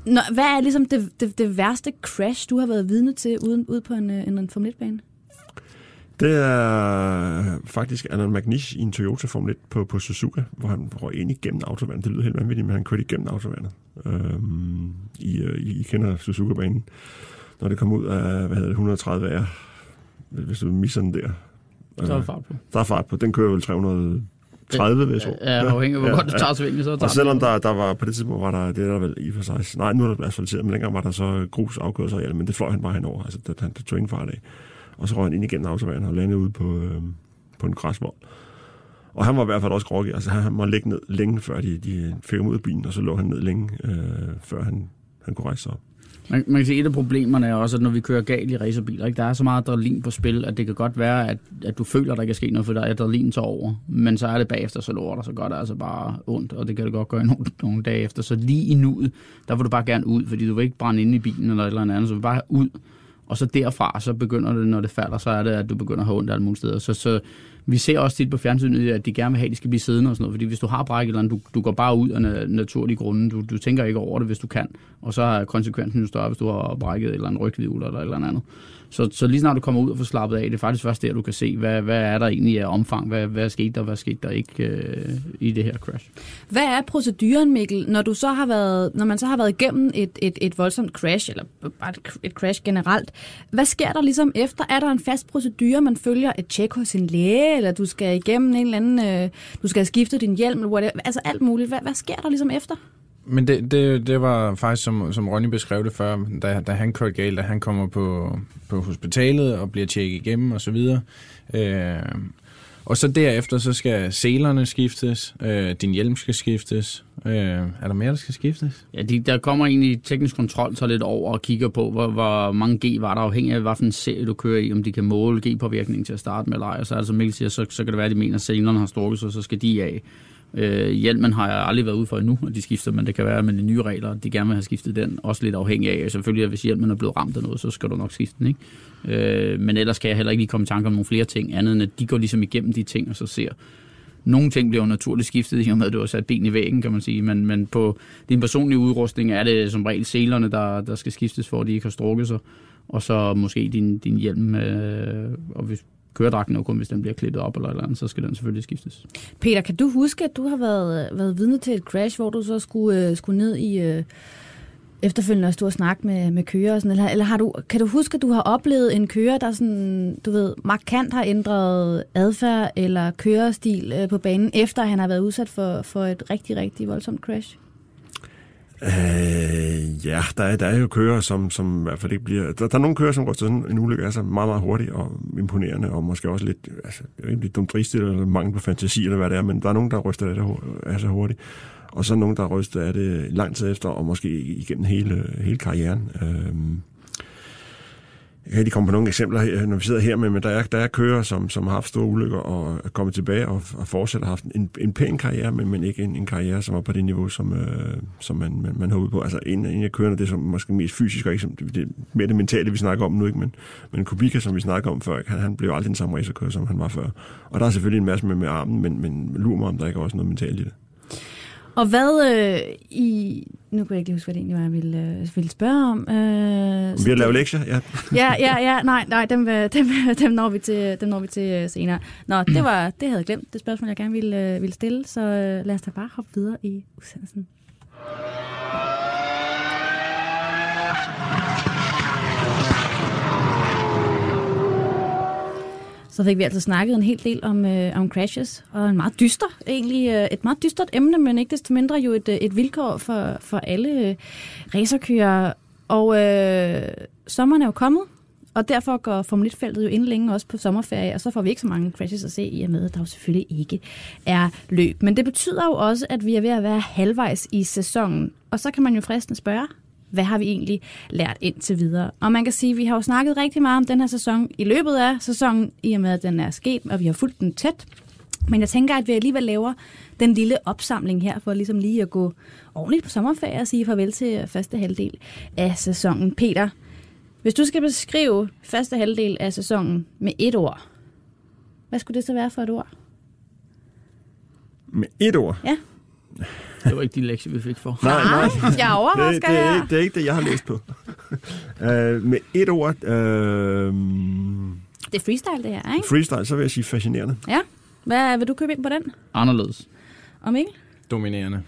når, hvad er ligesom det, det, det værste crash, du har været vidne til uden, ude på en, øh, en, en Formel 1-bane? Det er faktisk Alan McNish i en Toyota Formel 1 på, på Suzuka, hvor han røg ind igennem autovandet. Det lyder helt vanvittigt, men han kørte igennem autovandet. Øhm, I, øh, I, I kender Suzuka-banen. Når det kommer ud af, hvad hedder det, 130 R, hvis du misser den der. Er Øh, det fart på. Der er fart på. Den kører vel 330, vil jeg. Ja, afhængig af, hvor Ja, godt du tager svingen, så tager Og selvom der, der var på det tidspunkt, var der, det er der vel i for sig, nej, nu er der asfalteret, men dengang var der så grus afkørsel, ja, men det fløj han bare henover, altså det, han det tog ingen fart af. Og så røg han ind igennem autobanen og landede ude på, øh, på en græsvold. Og han var i hvert fald også groggy, altså han, han måtte ligge ned længe, før de, de fik ham ud af bilen, og så lå han ned længe, øh, før han, han kunne rejse sig op. Man, man kan sige, at et af problemerne er også, at når vi kører galt i racerbiler, ikke, der er så meget adrenalin på spil, at det kan godt være, at, at du føler, at der kan ske noget, for der er adrenalin tager over. Men så er det bagefter, så lort, og så gør det altså bare ondt, og det kan det godt gøre nogle, nogle dage efter. Så lige i nuet, der vil du bare gerne ud, fordi du vil ikke brænde inde i bilen eller et eller andet, så du vil bare ud. Og så derfra, så begynder det, når det falder, så er det, at du begynder at have ondt alle mulige steder. Så, så vi ser også tit på fjernsynet, at de gerne vil have, at de skal blive siddende og sådan noget. Fordi hvis du har brækket eller andet, du, du går bare ud af naturlige grunde. Du, du tænker ikke over det, hvis du kan. Og så er konsekvensen jo større, hvis du har brækket et eller andet rygvivl eller et eller andet. Så, så lige snart du kommer ud og får slappet af, det er faktisk først der, du kan se, hvad, hvad er der egentlig af omfang, hvad, hvad skete der, hvad skete der ikke øh, i det her crash. Hvad er proceduren, Mikkel, når du så har været, når man så har været igennem et, et, et voldsomt crash, eller bare et, et crash generelt? Hvad sker der ligesom efter? Er der en fast procedure, man følger et tjek hos en læge, eller du skal igennem en eller anden, øh, du skal have skiftet din hjelm, eller whatever, altså alt muligt. Hvad, hvad sker der ligesom efter? Men det, det, det var faktisk, som, som Ronny beskrev det før, da, da han kørte galt, da han kommer på, på hospitalet og bliver tjekket igennem og så videre. Øh, og så derefter, så skal selerne skiftes, øh, din hjelm skal skiftes, Øh, er der mere, der skal skiftes? Ja, de, der kommer egentlig teknisk kontrol så lidt over og kigger på, hvor, hvor mange G var der afhængig af, hvilken serie du kører i, om de kan måle G-påvirkningen til at starte med eller ej. Og så er det, som Mikkel siger, så, så kan det være, at de mener, at selerne har strukket sig, så skal de af. Øh, hjelmen har jeg aldrig været ude for endnu, og de skifter, men det kan være med de nye regler, de gerne vil have skiftet den, også lidt afhængig af. Selvfølgelig, at hvis hjelmen er blevet ramt af noget, så skal du nok skifte den, ikke? Øh, men ellers kan jeg heller ikke lige komme i tanke om nogle flere ting, andet end at de går ligesom igennem de ting, og så ser, nogle ting bliver jo naturligt skiftet, i og med at du har sat ben i væggen, kan man sige. Men, men på din personlige udrustning er det som regel selerne, der, der skal skiftes, for at de ikke har strukket sig. Og så måske din, din hjelm, øh, og hvis køredragten er kun, hvis den bliver klippet op eller, eller andet, så skal den selvfølgelig skiftes. Peter, kan du huske, at du har været, været vidne til et crash, hvor du så skulle, øh, skulle ned i... Øh efterfølgende at stå og snakke med, med kører og sådan, eller, eller har du, kan du huske, at du har oplevet en kører, der sådan, du ved, markant har ændret adfærd eller kørestil øh, på banen, efter han har været udsat for, for et rigtig, rigtig voldsomt crash? Øh, ja, der er, der er jo kører, som, som i hvert fald ikke bliver... Der, der er nogle kører, som går til sådan en ulykke, altså meget, meget hurtigt og imponerende, og måske også lidt, altså, lidt dumt dristigt, eller mangel på fantasi, eller hvad det er, men der er nogen, der ryster af det altså hurtigt og så nogen, der ryster af det lang tid efter, og måske igennem hele, hele karrieren. Øh, jeg kan ikke komme på nogle eksempler, når vi sidder her med, men der er, der er kører, som, som har haft store ulykker og er kommet tilbage og, og fortsat har haft en, en pæn karriere, men, men ikke en, en karriere, som er på det niveau, som, øh, som man, man, man håbede på. Altså en, en af kørerne, det er som måske mest fysisk, og ikke som, det, det mere det mentale, vi snakker om nu, ikke? Men, men Kubica, som vi snakker om før, han, han blev aldrig den samme racerkører, som han var før. Og der er selvfølgelig en masse med, med armen, men, men lurer mig, om der ikke er også noget mentalt i det. Og hvad øh, i... Nu kan jeg ikke huske, hvad det egentlig var, jeg ville, øh, ville spørge om. Øh, vi har lavet lektier, ja. ja, ja, ja. Nej, nej dem, øh, dem, dem, når vi til, dem når vi til øh, senere. Nå, det, var, det havde jeg glemt, det spørgsmål, jeg gerne ville, ville stille. Så øh, lad os da bare hoppe videre i udsendelsen. Så fik vi altså snakket en hel del om, øh, om crashes, og en meget dyster, egentlig øh, et meget dystert emne, men ikke desto mindre jo et, øh, et vilkår for, for alle øh, racerkører. Og øh, sommeren er jo kommet, og derfor går Formel 1-feltet jo inden længe også på sommerferie, og så får vi ikke så mange crashes at se i og med, at der jo selvfølgelig ikke er løb. Men det betyder jo også, at vi er ved at være halvvejs i sæsonen, og så kan man jo fristende spørge, hvad har vi egentlig lært indtil videre. Og man kan sige, at vi har jo snakket rigtig meget om den her sæson i løbet af sæsonen, i og med at den er sket, og vi har fulgt den tæt. Men jeg tænker, at vi alligevel laver den lille opsamling her, for ligesom lige at gå ordentligt på sommerferie og sige farvel til første halvdel af sæsonen. Peter, hvis du skal beskrive første halvdel af sæsonen med et ord, hvad skulle det så være for et ord? Med et ord? Ja. Det var ikke de lektier, vi fik for. Nej, nej. Jeg er overrasket det, det, er ikke, det er ikke det, jeg har læst på. uh, med et ord... Uh, det er freestyle, det her, ikke? Freestyle, så vil jeg sige fascinerende. Ja. Hvad vil du købe ind på den? Anderledes. Og Mikkel? Dominerende.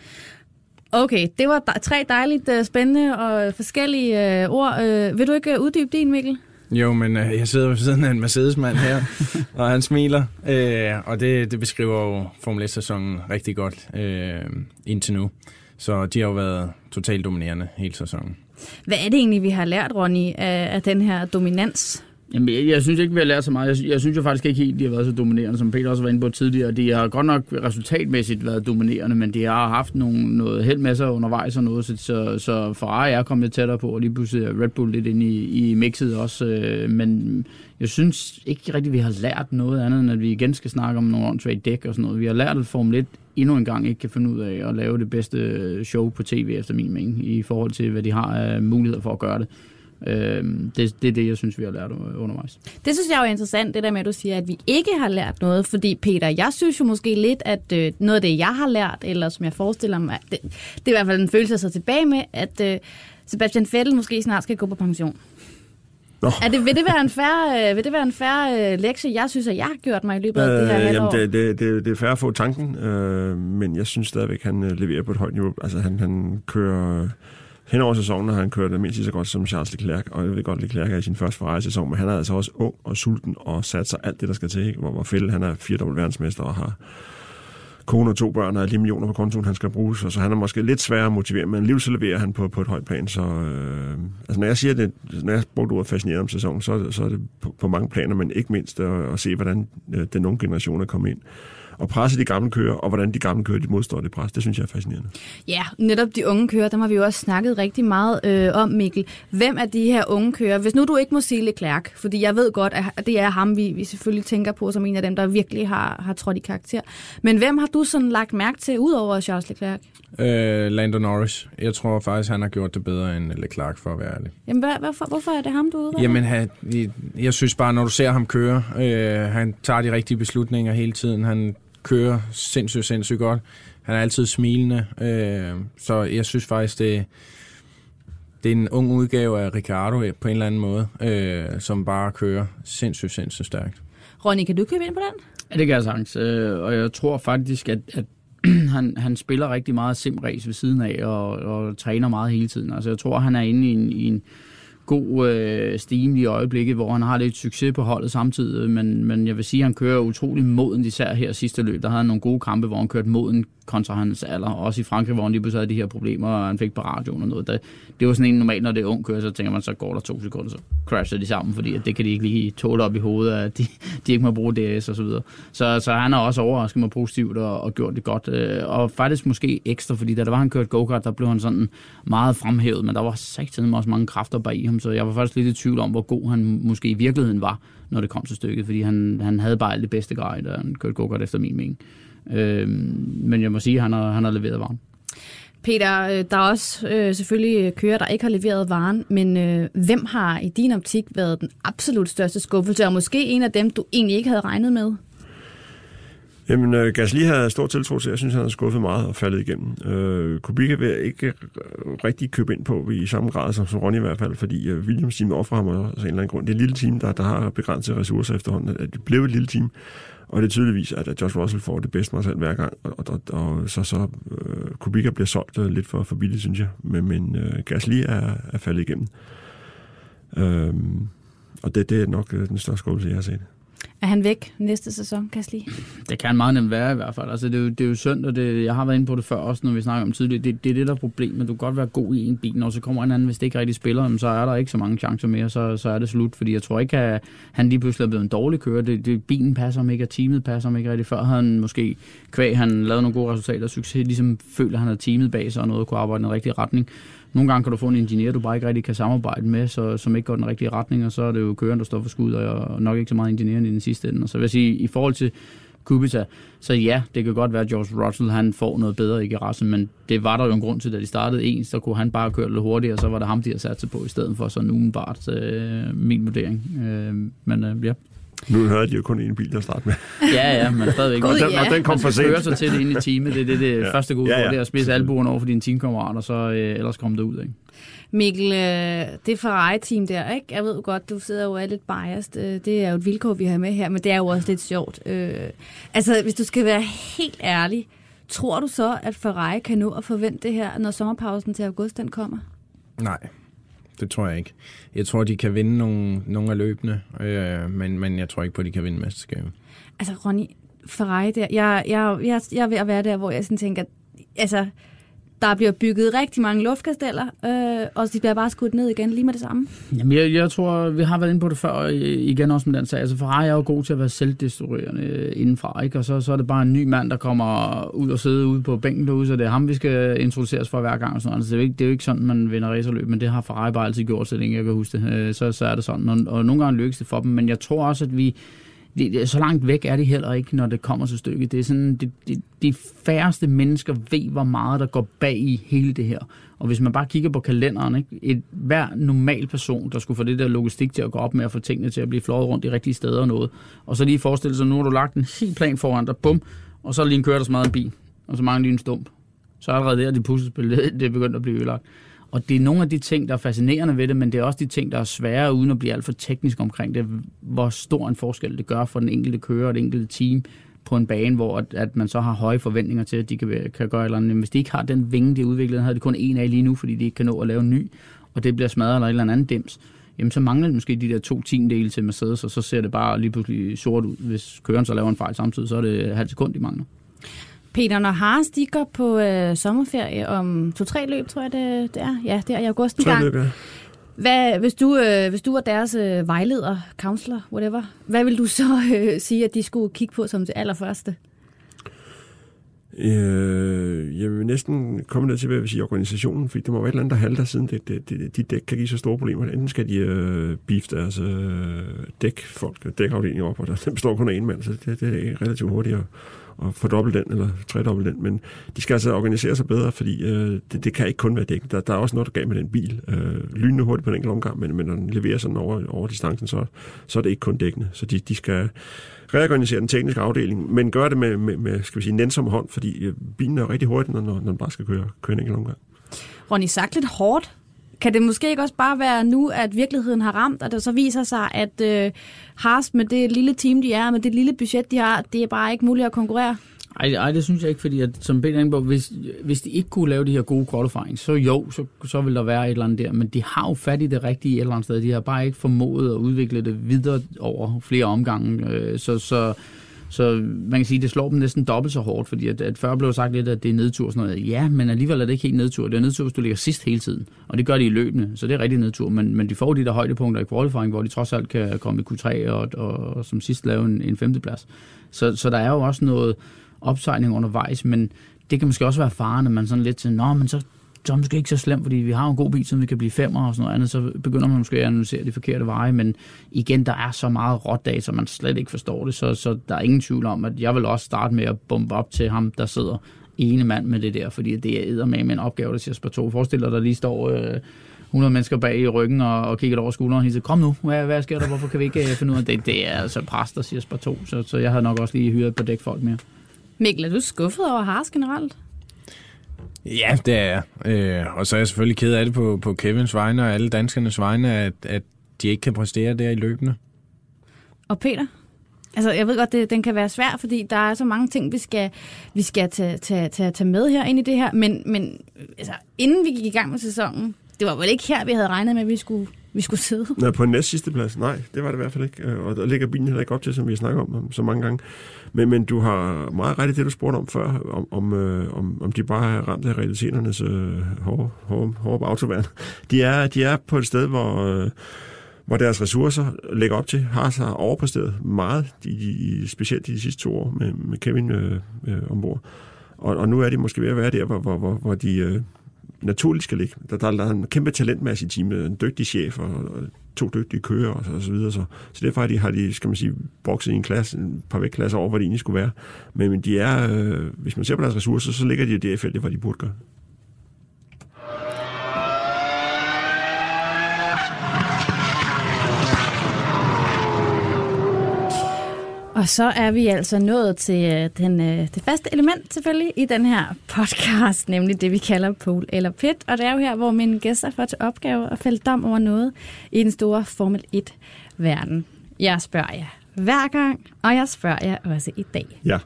Okay, det var tre dejligt uh, spændende og forskellige uh, ord. Uh, vil du ikke uddybe din, Mikkel? Jo, men øh, jeg sidder ved siden af en Mercedes-mand her, og han smiler, øh, og det, det beskriver jo Formel 1-sæsonen rigtig godt øh, indtil nu. Så de har jo været totalt dominerende hele sæsonen. Hvad er det egentlig, vi har lært, Ronny, af, af den her dominans? Jamen, jeg, jeg synes ikke, vi har lært så meget. Jeg, jeg synes jo faktisk ikke helt, de har været så dominerende, som Peter også var inde på tidligere. De har godt nok resultatmæssigt været dominerende, men de har haft nogle, noget held med sig undervejs og noget, så, så, så Ferrari er kommet lidt tættere på, og lige pludselig er Red Bull lidt ind i, i mixet også. Øh, men jeg synes ikke rigtigt, vi har lært noget andet, end at vi igen skal snakke om nogle on-trade dæk og sådan noget. Vi har lært, at Formel 1 endnu en gang ikke kan finde ud af at lave det bedste show på tv, efter min mening, i forhold til, hvad de har af muligheder for at gøre det. Øh, det, det er det, jeg synes, vi har lært undervejs. Det synes jeg er jo interessant, det der med, at du siger, at vi ikke har lært noget. Fordi Peter, jeg synes jo måske lidt, at øh, noget af det, jeg har lært, eller som jeg forestiller mig, det, det er i hvert fald en følelse at sig tilbage med, at øh, Sebastian Vettel måske snart skal gå på pension. Nå. Er det, vil det være en færre, øh, vil det være en færre øh, lektie, jeg synes, at jeg har gjort mig i løbet af øh, det her jamen, det, det, det, det er færre at få tanken, øh, men jeg synes stadigvæk, at han øh, leverer på et højt niveau. Altså, han, han kører hen over sæsonen har han kørt det mindst så godt som Charles Leclerc, og jeg ved godt, Leclerc er i sin første Ferrari-sæson, men han er altså også ung og sulten og sat sig alt det, der skal til, ikke? hvor, hvor Fælde, han er firedobbelt verdensmester og har kone og to børn og lige millioner på kontoen, han skal bruge, så, så han er måske lidt sværere at motivere, men alligevel så leverer han på, på et højt plan, så øh, altså når jeg siger det, når jeg brugte ordet fascineret om sæsonen, så, så er det på, på mange planer, men ikke mindst at, at se, hvordan øh, den unge generation er kommet ind og presse de gamle kører, og hvordan de gamle kører, de modstår det pres. Det synes jeg er fascinerende. Ja, netop de unge kører, dem har vi jo også snakket rigtig meget øh, om, Mikkel. Hvem er de her unge kører? Hvis nu du ikke må sige Leclerc, fordi jeg ved godt, at det er ham, vi, vi selvfølgelig tænker på som en af dem, der virkelig har, har trådt i karakter. Men hvem har du sådan lagt mærke til, udover Charles Leclerc? Øh, Lando Norris. Jeg tror faktisk, han har gjort det bedre end Leclerc, for at være ærlig. Jamen, hvad, hvorfor, hvorfor er det ham, du udvalger? Jamen, han, jeg synes bare, når du ser ham køre, øh, han tager de rigtige beslutninger hele tiden. Han kører sindssygt, sindssygt godt. Han er altid smilende. Øh, så jeg synes faktisk, det, det er en ung udgave af Ricardo på en eller anden måde, øh, som bare kører sindssygt, sindssygt stærkt. Ronny, kan du købe ind på den? Ja, det kan jeg sagtens. Øh, og jeg tror faktisk, at, at han, han spiller rigtig meget simrace ved siden af og, og træner meget hele tiden. Altså jeg tror, han er inde i en, i en god øh, steam i øjeblikket, hvor han har lidt succes på holdet samtidig, men, men jeg vil sige, at han kører utrolig moden, især her sidste løb. Der havde han nogle gode kampe, hvor han kørte moden kontra hans alder. Også i Frankrig, hvor han lige pludselig havde de her problemer, og han fik på radioen og noget. Det, det var sådan en normalt, når det er ung kører, så tænker man, så går der to sekunder, så crasher de sammen, fordi at det kan de ikke lige tåle op i hovedet, at de, de ikke må bruge DS og så videre. Så, så han har også overrasket mig positivt og, og gjort det godt. Øh, og faktisk måske ekstra, fordi da der var han kørt go-kart, der blev han sådan meget fremhævet, men der var sagt også mange kræfter bag i ham, så jeg var faktisk lidt i tvivl om, hvor god han måske i virkeligheden var, når det kom til stykket, fordi han, han havde bare alt det bedste grej, og han kørte godt efter min mening. Øh, men jeg må sige, at han har, han har leveret varen. Peter, øh, der er også øh, selvfølgelig øh, kører, der ikke har leveret varen, men øh, hvem har i din optik været den absolut største skuffelse, og måske en af dem, du egentlig ikke havde regnet med? Jamen, uh, Gasly havde stor tiltro til. Jeg synes, han havde skuffet meget og faldet igennem. Øh, Kubica vil ikke rigtig købe ind på i samme grad som, som Ronny i hvert fald, fordi øh, Williams team offrer ham også af en eller anden grund. Det er et lille team, der, der har begrænset ressourcer efterhånden. At Det blev et lille team, og det er tydeligvis, at Josh Russell får det bedste materiale hver gang, og, og, og så, så øh, Kubica bliver solgt øh, lidt for, for billigt, synes jeg. Men, men øh, Gasly er, er faldet igennem. Øh, og det, det er nok den største skuffelse, jeg har set. Er han væk næste sæson, Gasly? Det kan meget nemt være i hvert fald. Altså, det, er jo, det er jo synd, og det, jeg har været inde på det før også, når vi snakker om tidligere. Det, det er det, der er problemet. Du kan godt være god i en bil, når så kommer en anden, hvis det ikke rigtig spiller, så er der ikke så mange chancer mere, så, så er det slut. Fordi jeg tror ikke, at han lige pludselig er blevet en dårlig kører. Det, det, bilen passer ham ikke, og teamet passer ham ikke rigtig. Før havde han måske kvæg, han lavede nogle gode resultater og succes, ligesom føler, at han havde teamet bag sig og noget kunne arbejde i den rigtige retning. Nogle gange kan du få en ingeniør, du bare ikke rigtig kan samarbejde med, så, som ikke går den rigtige retning, og så er det jo køren, der står for skud, og nok ikke så meget ingeniøren i den sidste ende. Og så vil jeg sige, i forhold til Kubica, så ja, det kan godt være, at George Russell han får noget bedre i garagen, men det var der jo en grund til, da de startede en, så kunne han bare køre lidt hurtigere, og så var det ham, de havde sat sig på, i stedet for sådan umiddelbart øh, min vurdering. Øh, men øh, ja. Nu havde de jo kun en bil, der startede med. ja, ja, men stadigvæk. God, og den, ja. og den kom for sent. Man sig til det inde i teamet. Det er det, det Ja. første gode Ja, ja, det er at spise albuen over for dine teamkammerater, så øh, ellers kommer det ud. Ikke? Mikkel, øh, det Ferrari-team der, ikke? Jeg ved godt, du sidder jo er lidt biased. Øh, Det er jo et vilkår, vi har med her, men det er jo også lidt sjovt. Øh, Altså, hvis du skal være helt ærlig, tror du så, at Ferrari kan nå at forvente det her, når sommerpausen til august den kommer? Nej, det tror jeg ikke. Jeg tror, de kan vinde nogle, nogle af løbene, øh, men, men jeg tror ikke på, at de kan vinde mesterskabet. Altså, Ronny, Ferrari der, jeg, jeg, jeg, jeg er ved at være der, hvor jeg sådan tænker, altså, der bliver bygget rigtig mange luftkasteller, øh, og de bliver bare skudt ned igen lige med det samme. Jamen, jeg, jeg tror, vi har været inde på det før, øh, igen også med den sag. Altså, Ferrari er jo god til at være selvdestruerende øh, indenfra, ikke? Og så, så er det bare en ny mand, der kommer ud og sidder ude på bænken derude, så det er ham, vi skal introduceres for hver gang. Og sådan. noget. Altså, det, er jo ikke, det er jo ikke sådan, man vinder racerløb, men det har Ferrari bare altid gjort, så længe jeg kan huske det. Øh, Så, så er det sådan. Og, og nogle gange lykkes det for dem, men jeg tror også, at vi det, det, så langt væk er det heller ikke, når det kommer til stykket. Det er sådan, det, det, de færreste mennesker ved, hvor meget der går bag i hele det her. Og hvis man bare kigger på kalenderen, ikke? Et, hver normal person, der skulle få det der logistik til at gå op med at få tingene til at blive flået rundt i rigtige steder og noget. Og så lige forestille sig, nu har du lagt en helt plan foran dig, bum, og så lige en kører, der smadret en bil, og så mangler lige en stump. Så allerede der, det puslespil, det, det er begyndt at blive ødelagt. Og det er nogle af de ting, der er fascinerende ved det, men det er også de ting, der er svære, uden at blive alt for teknisk omkring det, hvor stor en forskel det gør for den enkelte kører og det enkelte team på en bane, hvor at, at man så har høje forventninger til, at de kan, kan gøre eller andet. Men hvis de ikke har den vinge, de har udviklet, havde de kun en af lige nu, fordi de ikke kan nå at lave en ny, og det bliver smadret eller et eller andet dims, jamen så mangler det måske de der to tiendele til Mercedes, og så ser det bare lige pludselig sort ud. Hvis køren så laver en fejl samtidig, så er det halv sekund, de mangler. Peter, når Haas de går på øh, sommerferie om to-tre løb, tror jeg det, det er. Ja, det er i august en gang. løb, ja. Hvad, hvis, du, øh, hvis du var deres øh, vejleder, counselor, whatever, hvad vil du så øh, sige, at de skulle kigge på som det allerførste? Øh, jeg vil næsten komme ned til, hvad jeg vil sige, organisationen, fordi det må være et eller andet, der halter, siden det, det, det, de dæk kan give så store problemer. Enten skal de øh, beef deres øh, dækfolk, dækafdeling op, og der dem står kun en mand, så det, det er relativt hurtigt at, at fordoble den, eller tredoble den. Men de skal altså organisere sig bedre, fordi øh, det, det kan ikke kun være dæk. Der, der er også noget, der gav med den bil. Øh, lynende hurtigt på en enkelt omgang, men, men når den leverer sådan over, over distancen, så, så er det ikke kun dækkende. Så de, de skal reorganisere den tekniske afdeling, men gøre det med, med, med skal vi sige, nænsom hånd, fordi øh, bilen er jo rigtig hurtig, når, når den bare skal køre, køre en enkelt omgang. Ronny, sagt lidt hårdt. Kan det måske ikke også bare være nu, at virkeligheden har ramt, og det så viser sig, at øh, Haas med det lille team, de er, med det lille budget, de har, det er bare ikke muligt at konkurrere? Ej, ej, det synes jeg ikke, fordi at, som Peter Engborg, hvis, hvis de ikke kunne lave de her gode qualifying, så jo, så, så vil der være et eller andet der. Men de har jo fat i det rigtige et eller andet sted. De har bare ikke formået at udvikle det videre over flere omgange. Øh, så, så, så man kan sige, at det slår dem næsten dobbelt så hårdt, fordi at, at før blev sagt lidt, at det er nedtur og sådan noget. Ja, men alligevel er det ikke helt nedtur. Det er nedtur, hvis du ligger sidst hele tiden. Og det gør de i løbende, så det er rigtig nedtur. Men, men de får de der højdepunkter i qualifying, hvor de trods alt kan komme i Q3 og, og, og som sidst lave en, en femteplads. Så, så der er jo også noget opsejling undervejs, men det kan måske også være faren, at man sådan lidt til, nå, men så, så er det måske ikke så slemt, fordi vi har en god bil, så vi kan blive femmer og sådan noget andet, så begynder man måske at analysere de forkerte veje, men igen, der er så meget råt så man slet ikke forstår det, så, så der er ingen tvivl om, at jeg vil også starte med at bombe op til ham, der sidder ene mand med det der, fordi det er med en opgave, der siger spar to. Forestil dig, der lige står øh, 100 mennesker bag i ryggen og, og kigger over skulderen og siger, kom nu, hvad, hvad sker der, hvorfor kan vi ikke øh, finde ud af det? Det er altså præster, siger spar så, så jeg havde nok også lige hyret på dækfolk mere. Mikkel, er du skuffet over Haas generelt? Ja, det er jeg. Øh, og så er jeg selvfølgelig ked af det på, på Kevins vegne og alle danskernes vegne, at, at de ikke kan præstere der i løbende. Og Peter? Altså, jeg ved godt, det, den kan være svær, fordi der er så mange ting, vi skal, vi skal tage, tage, tage, tage med her ind i det her. Men, men altså, inden vi gik i gang med sæsonen, det var vel ikke her, vi havde regnet med, at vi skulle, vi skulle sidde? Nej, på en næst sidste plads. Nej, det var det i hvert fald ikke. Øh, og der ligger bilen heller ikke op til, som vi har snakket om så mange gange. Men, men du har meget ret i det, du spurgte om før, om, om, øh, om, om de bare er ramt af realiteternes øh, hårde, hårde, hårde autoværn. De er, de er på et sted, hvor... Øh, hvor deres ressourcer lægger op til, har sig overpræsteret meget, de, de, specielt de sidste to år med, med Kevin øh, øh, ombord. Og, og nu er de måske ved at være der, hvor, hvor, hvor, hvor de øh, naturligt skal ligge. Der, der, der er en kæmpe talentmasse i teamet, en dygtig chef og, og to dygtige kører og så, og så videre. Så, så derfor har de, har de, skal man sige, bokset i en klasse, en par vægtklasser over, hvor de egentlig skulle være. Men, men de er, øh, hvis man ser på deres ressourcer, så ligger de i det felt, hvor de burde gøre. Og så er vi altså nået til øh, den, øh, det faste element selvfølgelig i den her podcast, nemlig det vi kalder pool eller pit. Og det er jo her, hvor mine gæster får til opgave at fælde dom over noget i den store Formel 1-verden. Jeg spørger jer hver gang, og jeg spørger jer også i dag. Ja.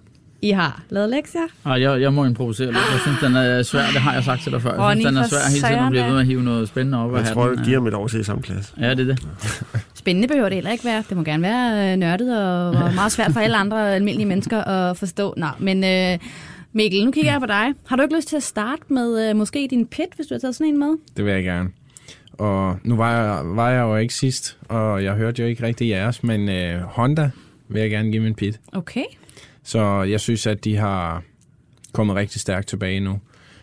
I har lavet lektier. Ah, jeg, jeg må improvisere lidt. Jeg synes, den er svær. Det har jeg sagt til dig før. Jeg synes, den er svær hele tiden at blive ved med at hive noget spændende op Jeg tror, jeg giver mit over til i samme klasse. Ja, det er det. Spændende behøver det heller ikke være. Det må gerne være øh, nørdet og, og meget svært for alle andre almindelige mennesker at forstå. Nå, men øh, Mikkel, nu kigger jeg på dig. Har du ikke lyst til at starte med øh, måske din pit, hvis du har taget sådan en med? Det vil jeg gerne. Og nu var jeg, var jeg jo ikke sidst, og jeg hørte jo ikke rigtig jeres, men øh, Honda vil jeg gerne give min pit. Okay. Så jeg synes, at de har kommet rigtig stærkt tilbage nu.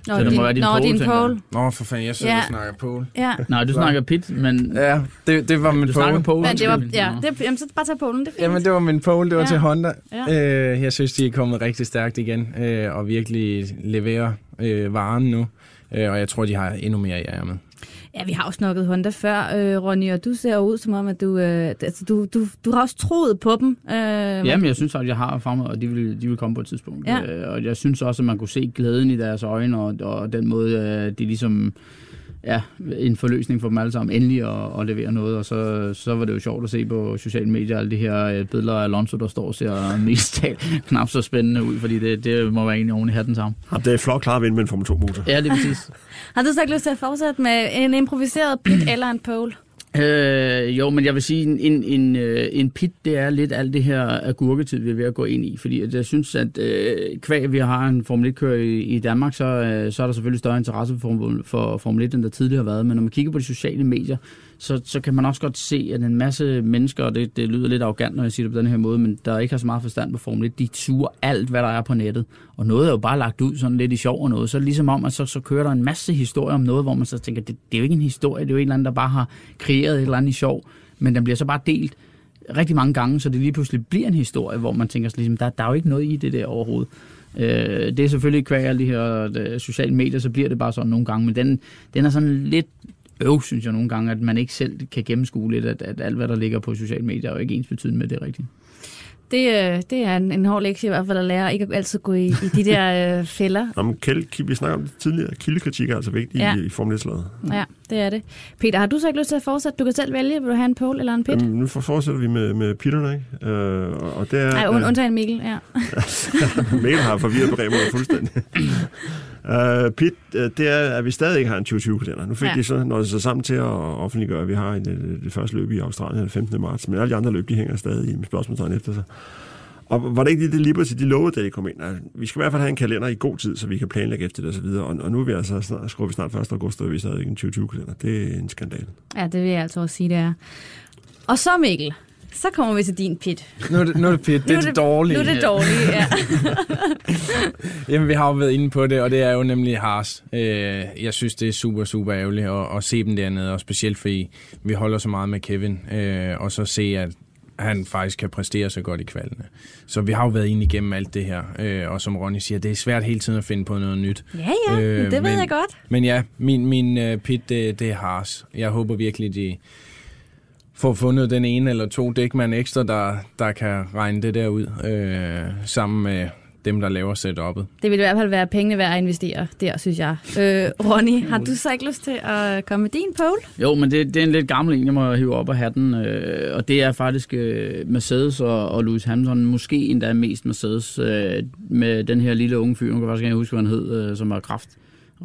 Nå, Så det din, må være din nå, pole, din pole. Nå, for fanden, jeg sidder Ja. og snakker pole. Ja. Nej, du snakker pit, men Ja, det, det var min du snakker pole. pole. Men det var, ja, det, jamen, så bare tag polen, det er fint. Jamen, det var min pole, det var Ja. ja. til Honda. Ja. Øh, jeg synes, de er kommet rigtig stærkt igen, øh, og virkelig leverer øh, varen nu. Øh, og jeg tror, de har endnu mere i ærmet. Ja, vi har jo snakket Honda før, øh, Ronny, og du ser ud som om, at du, øh, altså, du, du, du har også troet på dem. Øh, Jamen, jeg synes at jeg har fremad, og de vil, de vil komme på et tidspunkt. Ja. Øh, og jeg synes også, at man kunne se glæden i deres øjne, og, og den måde, øh, de ligesom ja, en forløsning for dem alle sammen, endelig at, at levere noget, og så, så var det jo sjovt at se på sociale medier, alle de her øh, billeder af Alonso, der står og ser mest talt knap så spændende ud, fordi det, det må være egentlig oven i hatten sammen. Ja, det er flot klar at vinde med en Formel 2-motor. Ja, det er præcis. Har du så ikke lyst til at fortsætte med en improviseret pit eller en pole? Øh, jo, men jeg vil sige, en, en, en, øh, en pit, det er lidt alt det her agurketid, vi er ved at gå ind i. Fordi at jeg synes, at øh, kvæg, vi har en Formel 1-kører i, i Danmark, så, øh, så er der selvfølgelig større interesse for, Formel- for Formel 1, end der tidligere har været. Men når man kigger på de sociale medier, så, så kan man også godt se, at en masse mennesker, og det, det lyder lidt arrogant, når jeg siger det på den her måde, men der ikke har så meget forstand på Formel 1, de suger alt, hvad der er på nettet. Og noget er jo bare lagt ud sådan lidt i sjov og noget. Så ligesom om, at så, så kører der en masse historier om noget, hvor man så tænker, det, det er jo ikke en historie, det er jo en eller anden, der bare har kreeret et eller andet i sjov, men den bliver så bare delt rigtig mange gange, så det lige pludselig bliver en historie, hvor man tænker, ligesom, der, der er jo ikke noget i det der overhovedet. Øh, det er selvfølgelig kvæg alle de her øh, sociale medier, så bliver det bare sådan nogle gange, men den, den er sådan lidt øv, synes jeg nogle gange, at man ikke selv kan gennemskue lidt, at, at alt, hvad der ligger på sociale medier, er jo ikke ens betydende med det rigtigt. Det, øh, det er en, en hård lektie i hvert fald at lære, ikke at altid gå i, i de der øh, fælder. Om kæld, vi snakker om det tidligere. Kildekritik er altså vigtig ja. i, i Formel 1 Ja, det er det. Peter, har du så ikke lyst til at fortsætte? Du kan selv vælge, vil du have en pole eller en pit? Jamen, nu fortsætter vi med, med pitterne, ikke? Øh, og det er, Nej, und, undtagen Mikkel, ja. Mikkel har forvirret begrebet fuldstændig. Uh, Pit, uh, det er, at vi stadig ikke har en 2020-kalender. Nu fik ja. de så noget så sammen til at offentliggøre, at vi har en, det, det første løb i Australien den 15. marts, men alle de andre løb, de hænger stadig med spørgsmålstegn efter sig. Og var det ikke det, det Liberty, de lovede, da de kom ind? Altså, vi skal i hvert fald have en kalender i god tid, så vi kan planlægge efter det og så videre. Og, og nu er vi altså snart, skruer vi snart 1. august, og vi stadig ikke en 2020-kalender. Det er en skandal. Ja, det vil jeg altså også sige, det er. Og så Mikkel, så kommer vi til din pit. Nu er det, nu er det pit, det er det dårlige. Nu er det dårlige, ja. Jamen, vi har jo været inde på det, og det er jo nemlig Haas. Øh, jeg synes, det er super, super ærgerligt at, at se dem dernede, og specielt fordi vi holder så meget med Kevin, øh, og så se, at han faktisk kan præstere så godt i kvalene. Så vi har jo været inde igennem alt det her, øh, og som Ronny siger, det er svært hele tiden at finde på noget nyt. Ja, ja, øh, det ved men, jeg godt. Men ja, min, min uh, pit, det, det er Haas. Jeg håber virkelig, de får fundet den ene eller to dækmand ekstra, der, der kan regne det der ud, øh, sammen med dem, der laver setup'et. Det vil i hvert fald være pengene værd at investere der, synes jeg. Øh, Ronny, har du så ikke lyst til at komme med din pole? Jo, men det, det er en lidt gammel en, jeg må hive op af hatten, øh, og det er faktisk øh, Mercedes og, og Lewis Hamilton, måske endda mest Mercedes, øh, med den her lille unge fyr, jeg kan faktisk ikke huske, hvad han hed, øh, som er kraft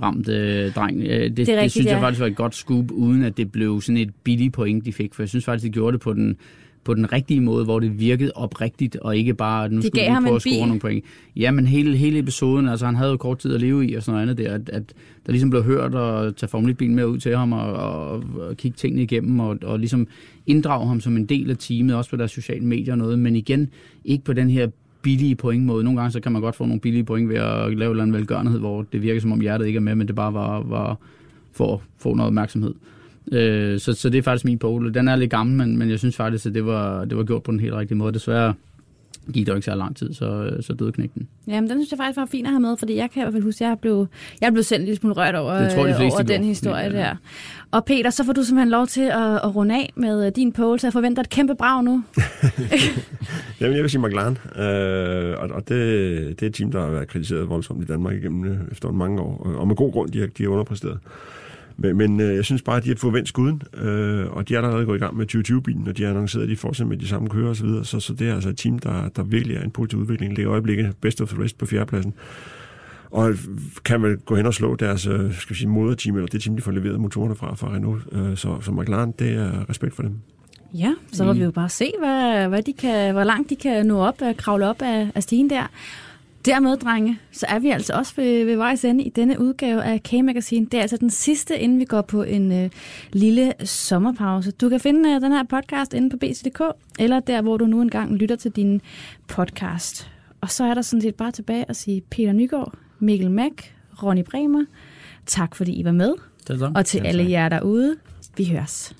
ramt øh, dreng. Øh, det, det, rigtigt, det synes jeg ja. faktisk var et godt scoop, uden at det blev sådan et billigt point, de fik. For jeg synes faktisk, de gjorde det på den, på den rigtige måde, hvor det virkede oprigtigt, og ikke bare, at nu skulle vi prøve at score nogle point. Ja, men hele, hele episoden, altså han havde jo kort tid at leve i, og sådan noget andet der, at, at der ligesom blev hørt at tage Formel 1-bilen med ud til ham, og, og, og kigge tingene igennem, og, og ligesom inddrage ham som en del af teamet, også på deres sociale medier og noget, men igen, ikke på den her billige pointmåde. Nogle gange så kan man godt få nogle billige point ved at lave en velgørenhed, hvor det virker som om hjertet ikke er med, men det bare var, var for at få noget opmærksomhed. Øh, så, så det er faktisk min pole. Den er lidt gammel, men, men jeg synes faktisk, at det var, det var gjort på den helt rigtige måde. Desværre gik der ikke så lang tid, så, så døde knægten. Jamen, den synes jeg faktisk var fint at have med, fordi jeg kan i hvert fald huske, at jeg blev, jeg blev sendt lidt smule rørt over, det tror, de over den historie ja, ja. der. Og Peter, så får du simpelthen lov til at, at runde af med øh, din pole, så jeg forventer et kæmpe brag nu. Jamen, jeg vil sige McLaren, øh, og, og det, det er et team, der har været kritiseret voldsomt i Danmark igennem øh, efter mange år, og med god grund, de har, de har underpræsteret. Men, men øh, jeg synes bare, at de har fået vendt skuden, øh, og de er allerede gået i gang med 2020-bilen, og de har annonceret, at de fortsætter med de samme kører osv., så, videre. så, så det er altså et team, der, der virkelig er en positiv udvikling. Det er i øjeblikket best of the rest på fjerdepladsen. Og kan man gå hen og slå deres øh, skal vi sige, moderteam, eller det team, de får leveret motorerne fra, fra Renault. Øh, så, så McLaren, det er respekt for dem. Ja, så må mm. vi jo bare se, hvad, hvad de kan, hvor langt de kan nå op, kravle op af, af stigen der. Dermed, drenge, så er vi altså også ved, ved vejs ende i denne udgave af K-Magazine. Det er altså den sidste, inden vi går på en øh, lille sommerpause. Du kan finde øh, den her podcast inde på bc.dk, eller der, hvor du nu engang lytter til din podcast. Og så er der sådan set bare tilbage at sige Peter Nygaard, Mikkel Mack, Ronny Bremer. Tak fordi I var med. Det er og til alle jer derude, vi høres.